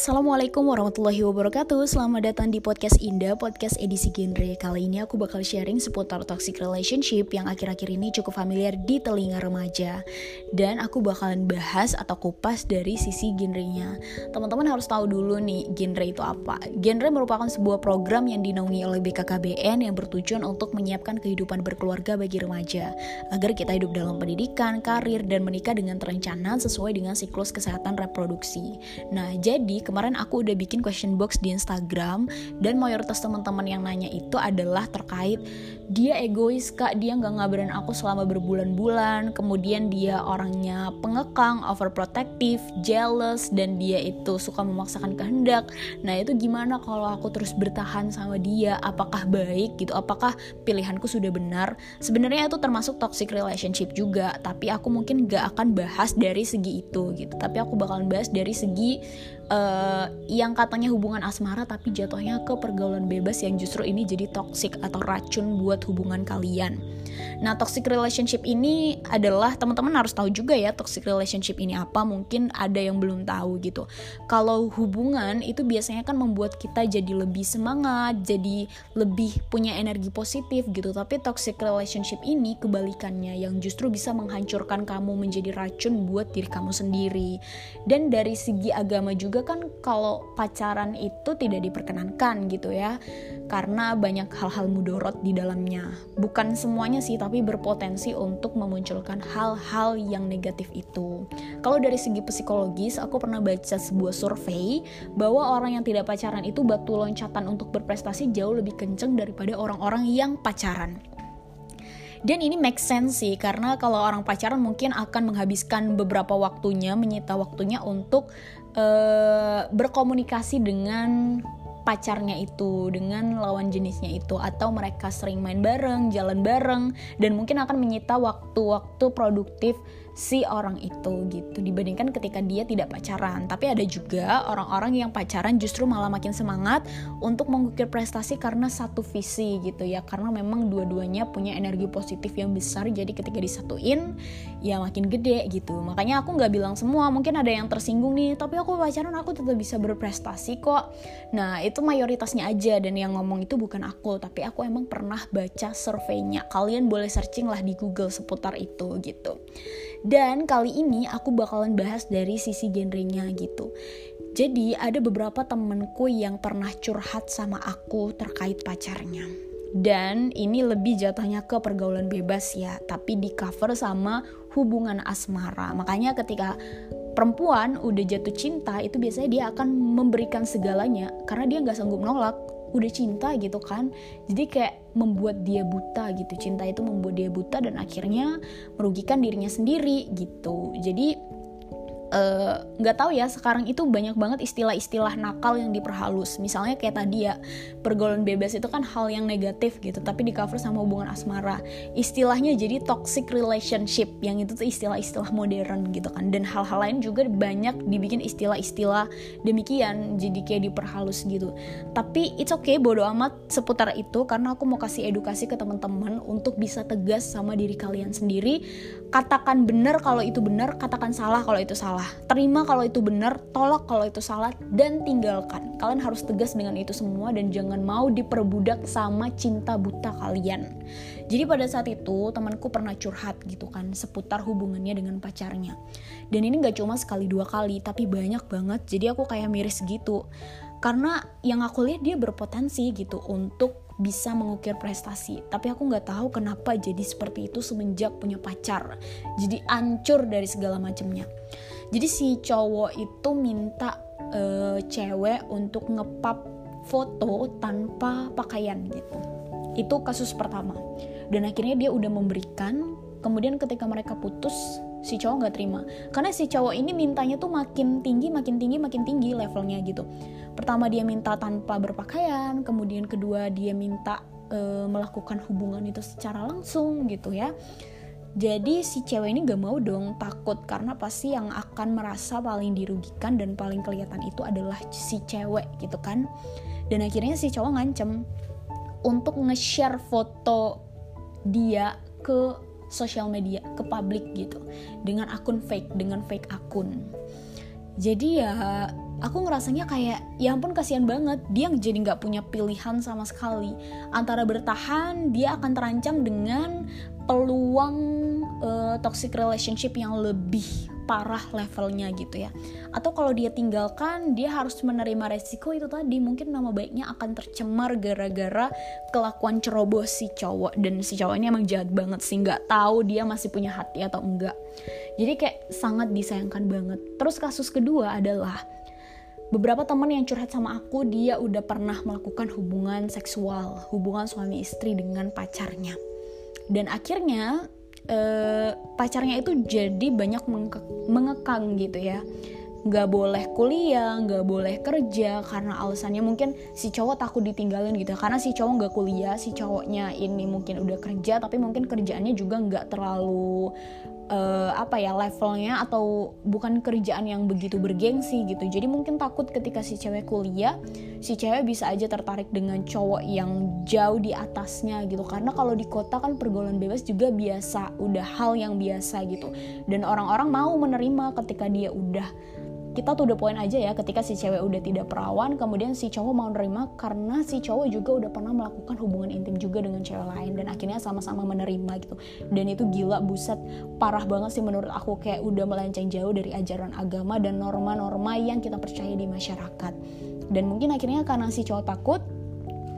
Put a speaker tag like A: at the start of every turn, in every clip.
A: Assalamualaikum warahmatullahi wabarakatuh. Selamat datang di podcast Indah, podcast edisi genre. Kali ini aku bakal sharing seputar toxic relationship Yang akhir-akhir ini cukup familiar di telinga remaja. Dan aku bakalan bahas atau kupas dari sisi genrenya. Teman-teman harus tahu dulu nih genre itu apa. Genre merupakan sebuah program yang dinaungi oleh BKKBN Yang bertujuan untuk menyiapkan kehidupan berkeluarga bagi remaja. Agar kita hidup dalam pendidikan, karir, dan menikah dengan terencana sesuai dengan siklus kesehatan reproduksi. Nah jadi kemarin aku udah bikin question box di Instagram dan mayoritas teman-teman yang nanya itu adalah terkait dia egois kak. Dia nggak ngabarin aku selama berbulan-bulan. Kemudian dia orangnya pengekang overprotective jealous dan dia itu suka memaksakan kehendak. Nah itu gimana kalau aku terus bertahan sama dia? Apakah baik gitu? Apakah pilihanku sudah benar? Sebenarnya itu termasuk toxic relationship juga tapi aku mungkin gak akan bahas dari segi itu gitu. Tapi aku bakalan bahas dari segi uh, yang katanya hubungan asmara tapi jatuhnya ke pergaulan bebas yang justru ini jadi toxic atau racun buat hubungan kalian. Nah, toxic relationship ini adalah teman-teman harus tahu juga ya toxic relationship ini apa. Mungkin ada yang belum tahu gitu. Kalau hubungan itu biasanya kan membuat kita jadi lebih semangat, jadi lebih punya energi positif gitu. Tapi toxic relationship ini kebalikannya yang justru bisa menghancurkan kamu menjadi racun buat diri kamu sendiri. Dan dari segi agama juga kan kalau pacaran itu tidak diperkenankan gitu ya. Karena banyak hal-hal mudorot di dalamnya. Bukan semuanya sih, tapi berpotensi untuk memunculkan hal-hal yang negatif itu. Kalau dari segi psikologis, aku pernah baca sebuah survei bahwa orang yang tidak pacaran itu batu loncatan untuk berprestasi jauh lebih kenceng daripada orang-orang yang pacaran. Dan ini make sense sih karena kalau orang pacaran mungkin akan menghabiskan beberapa waktunya, menyita waktunya untuk uh, berkomunikasi dengan pacarnya itu dengan lawan jenisnya itu atau mereka sering main bareng, jalan bareng dan mungkin akan menyita waktu-waktu produktif si orang itu gitu dibandingkan ketika dia tidak pacaran. Tapi ada juga orang-orang yang pacaran justru malah makin semangat untuk mengukir prestasi karena satu visi gitu ya. Karena memang dua-duanya punya energi positif yang besar jadi ketika disatuin ya makin gede gitu. Makanya aku nggak bilang semua, mungkin ada yang tersinggung nih, tapi aku pacaran aku tetap bisa berprestasi kok. Nah, itu mayoritasnya aja dan yang ngomong itu bukan aku, tapi aku emang pernah baca surveinya. Kalian boleh searching lah di Google seputar itu gitu. Dan kali ini aku bakalan bahas dari sisi genrenya gitu. Jadi ada beberapa temenku yang pernah curhat sama aku terkait pacarnya. Dan ini lebih jatuhnya ke pergaulan bebas ya, tapi di cover sama hubungan asmara. Makanya ketika perempuan udah jatuh cinta itu biasanya dia akan memberikan segalanya karena dia nggak sanggup nolak udah cinta gitu kan. Jadi kayak membuat dia buta gitu. Cinta itu membuat dia buta dan akhirnya merugikan dirinya sendiri gitu. Jadi nggak uh, tahu ya sekarang itu banyak banget istilah-istilah nakal yang diperhalus. Misalnya kayak tadi ya pergaulan bebas itu kan hal yang negatif gitu tapi di cover sama hubungan asmara. Istilahnya jadi toxic relationship yang itu tuh istilah-istilah modern gitu kan. Dan hal-hal lain juga banyak dibikin istilah-istilah demikian jadi kayak diperhalus gitu. Tapi it's okay bodo amat seputar itu karena aku mau kasih edukasi ke teman-teman untuk bisa tegas sama diri kalian sendiri. Katakan benar kalau itu benar katakan salah kalau itu salah salah. Terima kalau itu benar, tolak kalau itu salah, dan tinggalkan. Kalian harus tegas dengan itu semua dan jangan mau diperbudak sama cinta buta kalian. Jadi pada saat itu temanku pernah curhat gitu kan seputar hubungannya dengan pacarnya. Dan ini gak cuma sekali dua kali, tapi banyak banget. Jadi aku kayak miris gitu. Karena yang aku lihat dia berpotensi gitu untuk bisa mengukir prestasi. Tapi aku nggak tahu kenapa jadi seperti itu semenjak punya pacar. Jadi ancur dari segala macamnya jadi si cowok itu minta uh, cewek untuk ngepap foto tanpa pakaian gitu. Itu kasus pertama. Dan akhirnya dia udah memberikan kemudian ketika mereka putus si cowok nggak terima. Karena si cowok ini mintanya tuh makin tinggi makin tinggi makin tinggi levelnya gitu. Pertama dia minta tanpa berpakaian kemudian kedua dia minta uh, melakukan hubungan itu secara langsung gitu ya jadi si cewek ini gak mau dong takut karena pasti yang akan merasa paling dirugikan dan paling kelihatan itu adalah si cewek gitu kan. Dan akhirnya si cowok ngancem untuk nge-share foto dia ke sosial media, ke publik gitu. Dengan akun fake, dengan fake akun. Jadi ya aku ngerasanya kayak ya ampun kasihan banget. Dia jadi nggak punya pilihan sama sekali. Antara bertahan dia akan terancam dengan peluang uh, toxic relationship yang lebih parah levelnya gitu ya. Atau kalau dia tinggalkan dia harus menerima resiko itu tadi. Mungkin nama baiknya akan tercemar gara-gara kelakuan ceroboh si cowok. Dan si cowok ini emang jahat banget sih. Nggak tahu dia masih punya hati atau enggak. Jadi kayak sangat disayangkan banget. Terus kasus kedua adalah beberapa teman yang curhat sama aku dia udah pernah melakukan hubungan seksual hubungan suami istri dengan pacarnya. Dan akhirnya eh, pacarnya itu jadi banyak mengekang gitu ya. Nggak boleh kuliah, nggak boleh kerja karena alasannya mungkin si cowok takut ditinggalin gitu. Karena si cowok nggak kuliah, si cowoknya ini mungkin udah kerja tapi mungkin kerjaannya juga nggak terlalu uh, apa ya levelnya atau bukan kerjaan yang begitu bergengsi gitu. Jadi mungkin takut ketika si cewek kuliah si cewek bisa aja tertarik dengan cowok yang jauh di atasnya gitu. Karena kalau di kota kan pergaulan bebas juga biasa udah hal yang biasa gitu. Dan orang-orang mau menerima ketika dia udah kita tuh udah poin aja ya ketika si cewek udah tidak perawan kemudian si cowok mau nerima karena si cowok juga udah pernah melakukan hubungan intim juga dengan cewek lain dan akhirnya sama-sama menerima gitu. Dan itu gila buset parah banget sih menurut aku kayak udah melenceng jauh dari ajaran agama dan norma-norma yang kita percaya di masyarakat. Dan mungkin akhirnya karena si cowok takut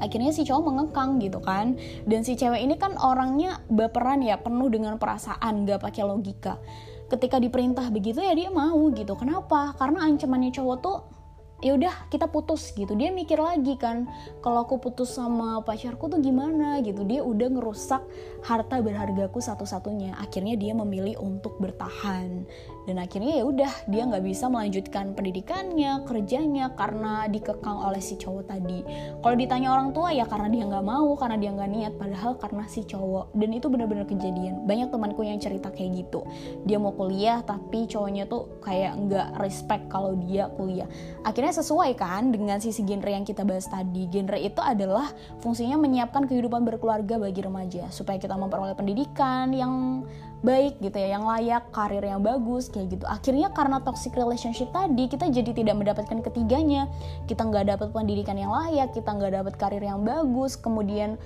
A: akhirnya si cowok mengekang gitu kan. Dan si cewek ini kan orangnya baperan ya penuh dengan perasaan gak pakai logika ketika diperintah begitu ya dia mau gitu. Kenapa? Karena ancamannya cowok tuh ya udah kita putus gitu. Dia mikir lagi kan kalau aku putus sama pacarku tuh gimana gitu. Dia udah ngerusak harta berhargaku satu-satunya. Akhirnya dia memilih untuk bertahan dan akhirnya ya udah dia nggak bisa melanjutkan pendidikannya kerjanya karena dikekang oleh si cowok tadi. Kalau ditanya orang tua ya karena dia nggak mau karena dia nggak niat padahal karena si cowok. Dan itu benar-benar kejadian. Banyak temanku yang cerita kayak gitu. Dia mau kuliah tapi cowoknya tuh kayak nggak respect kalau dia kuliah. Akhirnya sesuai kan dengan sisi genre yang kita bahas tadi. Genre itu adalah fungsinya menyiapkan kehidupan berkeluarga bagi remaja. Supaya kita memperoleh pendidikan yang baik gitu ya, yang layak, karir yang bagus kayak gitu. Akhirnya karena toxic relationship tadi kita jadi tidak mendapatkan ketiganya. Kita nggak dapat pendidikan yang layak, kita nggak dapat karir yang bagus, kemudian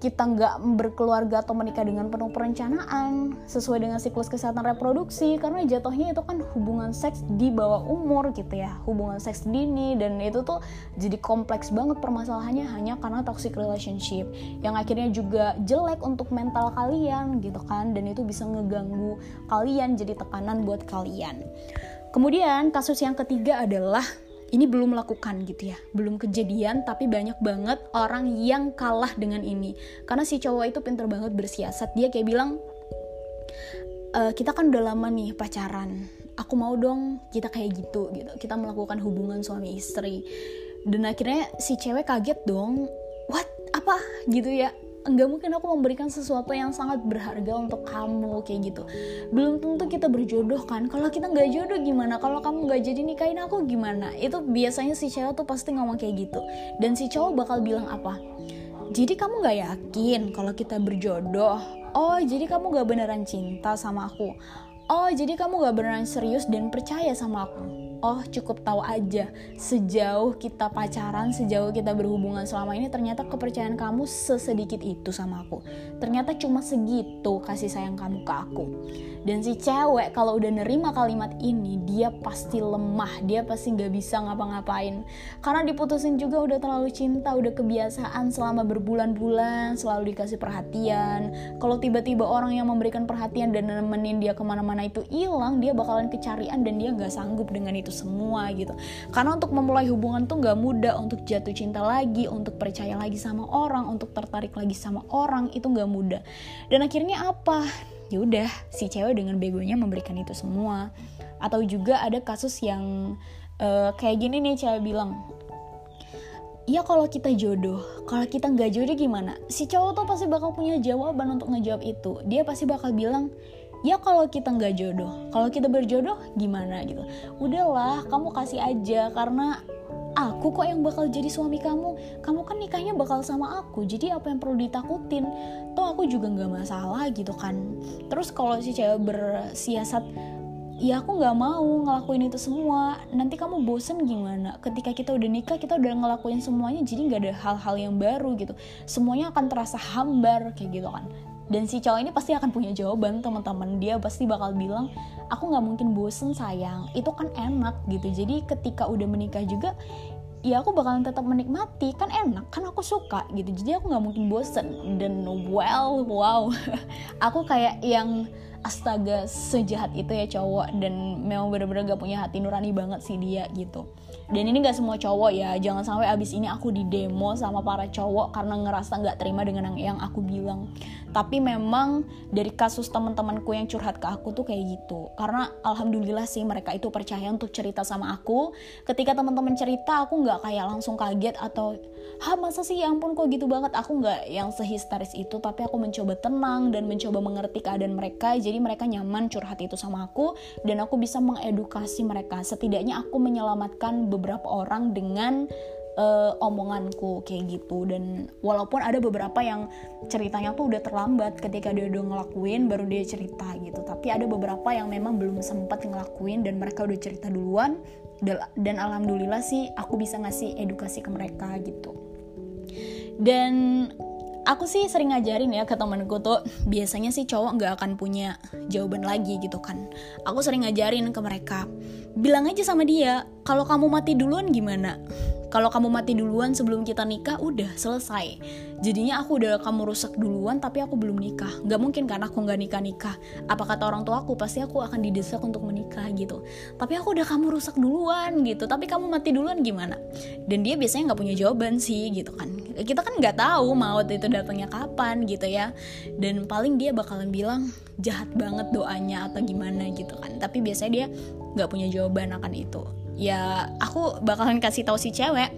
A: kita nggak berkeluarga atau menikah dengan penuh perencanaan sesuai dengan siklus kesehatan reproduksi karena jatuhnya itu kan hubungan seks di bawah umur gitu ya. Hubungan seks dini dan itu tuh jadi kompleks banget permasalahannya hanya karena toxic relationship yang akhirnya juga jelek untuk mental kalian gitu kan dan itu bisa ngeganggu kalian jadi tekanan buat kalian. Kemudian kasus yang ketiga adalah ini belum melakukan gitu ya. Belum kejadian tapi banyak banget orang yang kalah dengan ini. Karena si cowok itu pinter banget bersiasat. Dia kayak bilang e, kita kan udah lama nih pacaran. Aku mau dong kita kayak gitu gitu. Kita melakukan hubungan suami istri. Dan akhirnya si cewek kaget dong. What? Apa? Gitu ya nggak mungkin aku memberikan sesuatu yang sangat berharga untuk kamu kayak gitu. Belum tentu kita berjodoh kan? Kalau kita nggak jodoh gimana? Kalau kamu nggak jadi nikahin aku gimana? Itu biasanya si cewek tuh pasti ngomong kayak gitu. Dan si cowok bakal bilang apa? Jadi kamu nggak yakin kalau kita berjodoh? Oh jadi kamu nggak beneran cinta sama aku? Oh jadi kamu gak beneran serius dan percaya sama aku oh cukup tahu aja sejauh kita pacaran sejauh kita berhubungan selama ini ternyata kepercayaan kamu sesedikit itu sama aku. Ternyata cuma segitu kasih sayang kamu ke aku. Dan si cewek kalau udah nerima kalimat ini dia pasti lemah dia pasti nggak bisa ngapa-ngapain. Karena diputusin juga udah terlalu cinta udah kebiasaan selama berbulan-bulan selalu dikasih perhatian. Kalau tiba-tiba orang yang memberikan perhatian dan nemenin dia ke mana-mana itu hilang dia bakalan kecarian dan dia nggak sanggup dengan itu semua gitu. Karena untuk memulai hubungan tuh nggak mudah. Untuk jatuh cinta lagi untuk percaya lagi sama orang untuk tertarik lagi sama orang itu nggak mudah. Dan akhirnya apa? Ya udah si cewek dengan begonya memberikan itu semua. Atau juga ada kasus yang uh, kayak gini nih cewek bilang ya kalau kita jodoh kalau kita nggak jodoh gimana? Si cowok tuh pasti bakal punya jawaban untuk ngejawab itu. Dia pasti bakal bilang ya kalau kita nggak jodoh kalau kita berjodoh gimana gitu? Udahlah kamu kasih aja karena aku kok yang bakal jadi suami kamu. Kamu kan nikahnya bakal sama aku jadi apa yang perlu ditakutin? Toh aku juga nggak masalah gitu kan. Terus kalau si cewek bersiasat ya aku nggak mau ngelakuin itu semua. Nanti kamu bosen gimana? Ketika kita udah nikah kita udah ngelakuin semuanya jadi nggak ada hal-hal yang baru gitu. Semuanya akan terasa hambar kayak gitu kan dan si cowok ini pasti akan punya jawaban teman-teman. Dia pasti bakal bilang aku nggak mungkin bosen sayang. Itu kan enak gitu. Jadi ketika udah menikah juga ya aku bakalan tetap menikmati. Kan enak kan aku suka gitu. Jadi aku nggak mungkin bosen. Dan well wow. Aku kayak yang astaga sejahat itu ya cowok. Dan memang bener-bener gak punya hati nurani banget sih dia gitu. Dan ini gak semua cowok ya. Jangan sampai abis ini aku di demo sama para cowok karena ngerasa gak terima dengan yang aku bilang. Tapi memang dari kasus teman-temanku yang curhat ke aku tuh kayak gitu. Karena alhamdulillah sih mereka itu percaya untuk cerita sama aku. Ketika teman-teman cerita aku nggak kayak langsung kaget atau ha masa sih? Ya ampun kok gitu banget? Aku nggak yang sehisteris itu. Tapi aku mencoba tenang dan mencoba mengerti keadaan mereka. jadi mereka nyaman curhat itu sama aku dan aku bisa mengedukasi mereka. Setidaknya aku menyelamatkan beberapa orang dengan uh, omonganku kayak gitu. Dan walaupun ada beberapa yang ceritanya tuh udah terlambat ketika dia udah ngelakuin baru dia cerita gitu. Tapi ada beberapa yang memang belum sempat ngelakuin dan mereka udah cerita duluan. Dan alhamdulillah sih aku bisa ngasih edukasi ke mereka gitu. Dan aku sih sering ngajarin ya ke temenku tuh biasanya sih cowok nggak akan punya jawaban lagi gitu kan. Aku sering ngajarin ke mereka bilang aja sama dia kalau kamu mati duluan gimana? Kalau kamu mati duluan sebelum kita nikah udah selesai. Jadinya aku udah kamu rusak duluan tapi aku belum nikah. Gak mungkin kan aku nggak nikah nikah apa kata orang tua aku pasti aku akan didesak untuk menikah gitu. Tapi aku udah kamu rusak duluan gitu. Tapi kamu mati duluan gimana? Dan dia biasanya nggak punya jawaban sih gitu kan. Kita kan nggak tahu maut itu datangnya kapan gitu ya. Dan paling dia bakalan bilang jahat banget doanya atau gimana gitu kan. Tapi biasanya dia nggak punya jawaban akan itu. Ya aku bakalan kasih tahu si cewek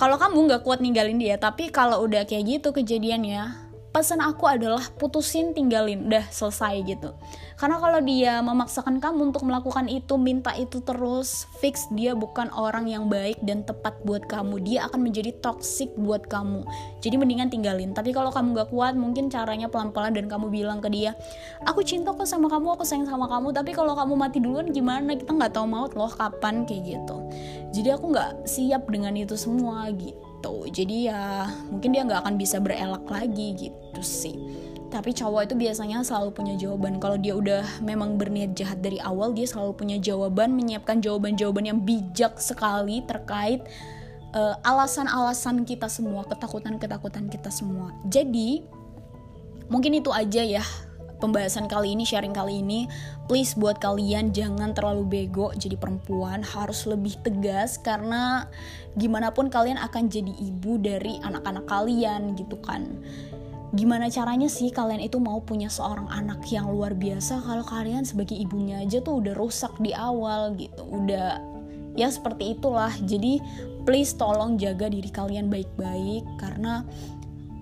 A: kalau kamu nggak kuat ninggalin dia tapi kalau udah kayak gitu kejadiannya pesan aku adalah putusin tinggalin. Udah selesai gitu. Karena kalau dia memaksakan kamu untuk melakukan itu minta itu terus fix dia bukan orang yang baik dan tepat buat kamu. Dia akan menjadi toxic buat kamu. Jadi mendingan tinggalin. Tapi kalau kamu gak kuat mungkin caranya pelan-pelan dan kamu bilang ke dia aku cinta kok sama kamu aku sayang sama kamu tapi kalau kamu mati duluan gimana? Kita nggak tahu maut loh kapan kayak gitu. Jadi aku nggak siap dengan itu semua gitu gitu. Jadi ya mungkin dia nggak akan bisa berelak lagi gitu sih. Tapi cowok itu biasanya selalu punya jawaban. Kalau dia udah memang berniat jahat dari awal dia selalu punya jawaban menyiapkan jawaban-jawaban yang bijak sekali terkait uh, alasan-alasan kita semua ketakutan-ketakutan kita semua. Jadi mungkin itu aja ya pembahasan kali ini, sharing kali ini, please buat kalian jangan terlalu bego jadi perempuan, harus lebih tegas karena gimana pun kalian akan jadi ibu dari anak-anak kalian gitu kan. Gimana caranya sih kalian itu mau punya seorang anak yang luar biasa kalau kalian sebagai ibunya aja tuh udah rusak di awal gitu, udah ya seperti itulah. Jadi please tolong jaga diri kalian baik-baik karena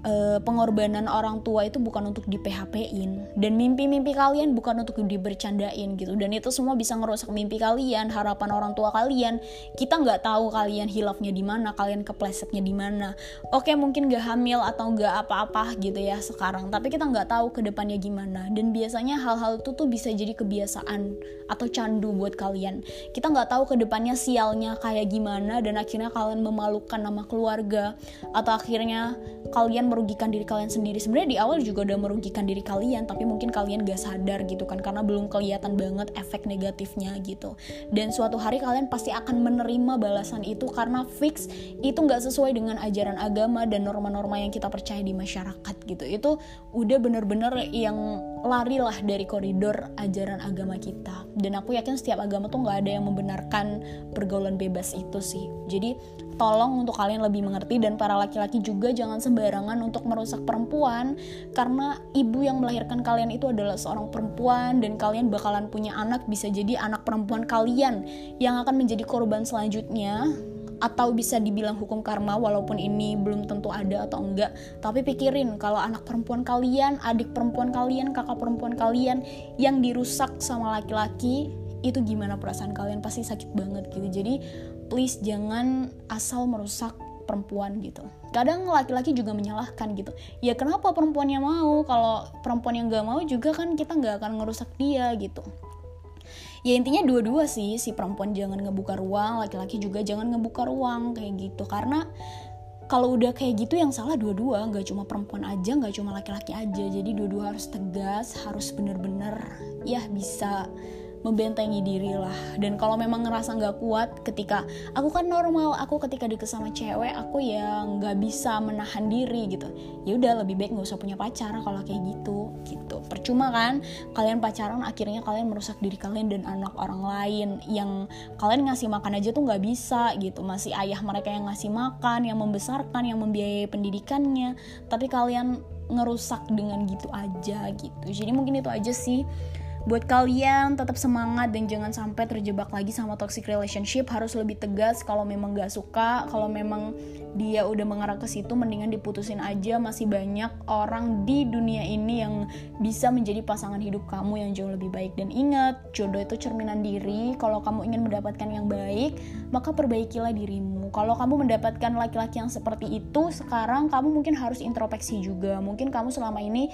A: uh, pengorbanan orang tua itu bukan untuk di PHP-in dan mimpi-mimpi kalian bukan untuk dibercandain gitu. Dan itu semua bisa ngerusak mimpi kalian harapan orang tua kalian. Kita nggak tahu kalian hilafnya di mana kalian keplesetnya di mana. Oke mungkin gak hamil atau gak apa-apa gitu ya sekarang. Tapi kita nggak tahu ke depannya gimana. Dan biasanya hal-hal itu tuh bisa jadi kebiasaan atau candu buat kalian. Kita nggak tahu ke depannya sialnya kayak gimana dan akhirnya kalian memalukan nama keluarga. Atau akhirnya kalian merugikan diri kalian sendiri. Sebenarnya di awal juga udah merugikan diri kalian tapi mungkin kalian gak sadar gitu kan karena belum kelihatan banget efek negatifnya gitu. Dan suatu hari kalian pasti akan menerima balasan itu karena fix itu nggak sesuai dengan ajaran agama dan norma-norma yang kita percaya di masyarakat gitu. Itu udah bener-bener yang lari lah dari koridor ajaran agama kita. Dan aku yakin setiap agama tuh nggak ada yang membenarkan pergaulan bebas itu sih. Jadi tolong untuk kalian lebih mengerti dan para laki-laki juga jangan sembarangan untuk merusak perempuan karena ibu yang melahirkan kalian itu adalah seorang perempuan dan kalian bakalan punya anak bisa jadi anak perempuan kalian yang akan menjadi korban selanjutnya atau bisa dibilang hukum karma walaupun ini belum tentu ada atau enggak tapi pikirin kalau anak perempuan kalian adik perempuan kalian kakak perempuan kalian yang dirusak sama laki-laki itu gimana perasaan kalian pasti sakit banget gitu jadi please jangan asal merusak perempuan gitu. Kadang laki-laki juga menyalahkan gitu. Ya kenapa perempuannya mau? Kalau perempuan yang gak mau juga kan kita gak akan ngerusak dia gitu. Ya intinya dua-dua sih. Si perempuan jangan ngebuka ruang laki-laki juga jangan ngebuka ruang kayak gitu. Karena kalau udah kayak gitu yang salah dua-dua. Nggak cuma perempuan aja nggak cuma laki-laki aja. Jadi dua-dua harus tegas harus bener-bener ya bisa membentengi diri lah. Dan kalau memang ngerasa nggak kuat ketika aku kan normal aku ketika deket sama cewek aku ya nggak bisa menahan diri gitu ya udah lebih baik nggak usah punya pacar kalau kayak gitu gitu. Percuma kan kalian pacaran akhirnya kalian merusak diri kalian dan anak orang lain. Yang kalian ngasih makan aja tuh nggak bisa gitu. Masih ayah mereka yang ngasih makan yang membesarkan yang membiayai pendidikannya. Tapi kalian ngerusak dengan gitu aja gitu. Jadi mungkin itu aja sih buat kalian tetap semangat dan jangan sampai terjebak lagi sama toxic relationship. Harus lebih tegas kalau memang gak suka. Kalau memang dia udah mengarah ke situ mendingan diputusin aja. Masih banyak orang di dunia ini yang bisa menjadi pasangan hidup kamu yang jauh lebih baik. Dan ingat jodoh itu cerminan diri. Kalau kamu ingin mendapatkan yang baik maka perbaikilah dirimu. Kalau kamu mendapatkan laki-laki yang seperti itu sekarang kamu mungkin harus introspeksi juga. Mungkin kamu selama ini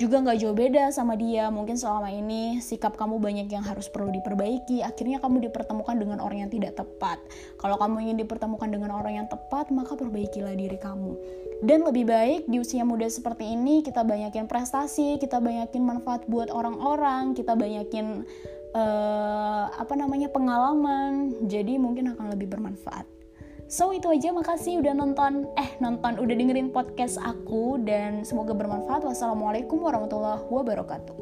A: juga nggak jauh beda sama dia. Mungkin selama ini sikap kamu banyak yang harus perlu diperbaiki. Akhirnya kamu dipertemukan dengan orang yang tidak tepat. Kalau kamu ingin dipertemukan dengan orang yang tepat maka perbaikilah diri kamu. Dan lebih baik di usia muda seperti ini kita banyakin prestasi kita banyakin manfaat buat orang-orang kita banyakin uh, apa namanya pengalaman. Jadi mungkin akan lebih bermanfaat So itu aja makasih udah nonton eh nonton udah dengerin podcast aku dan semoga bermanfaat. Wassalamualaikum warahmatullahi wabarakatuh.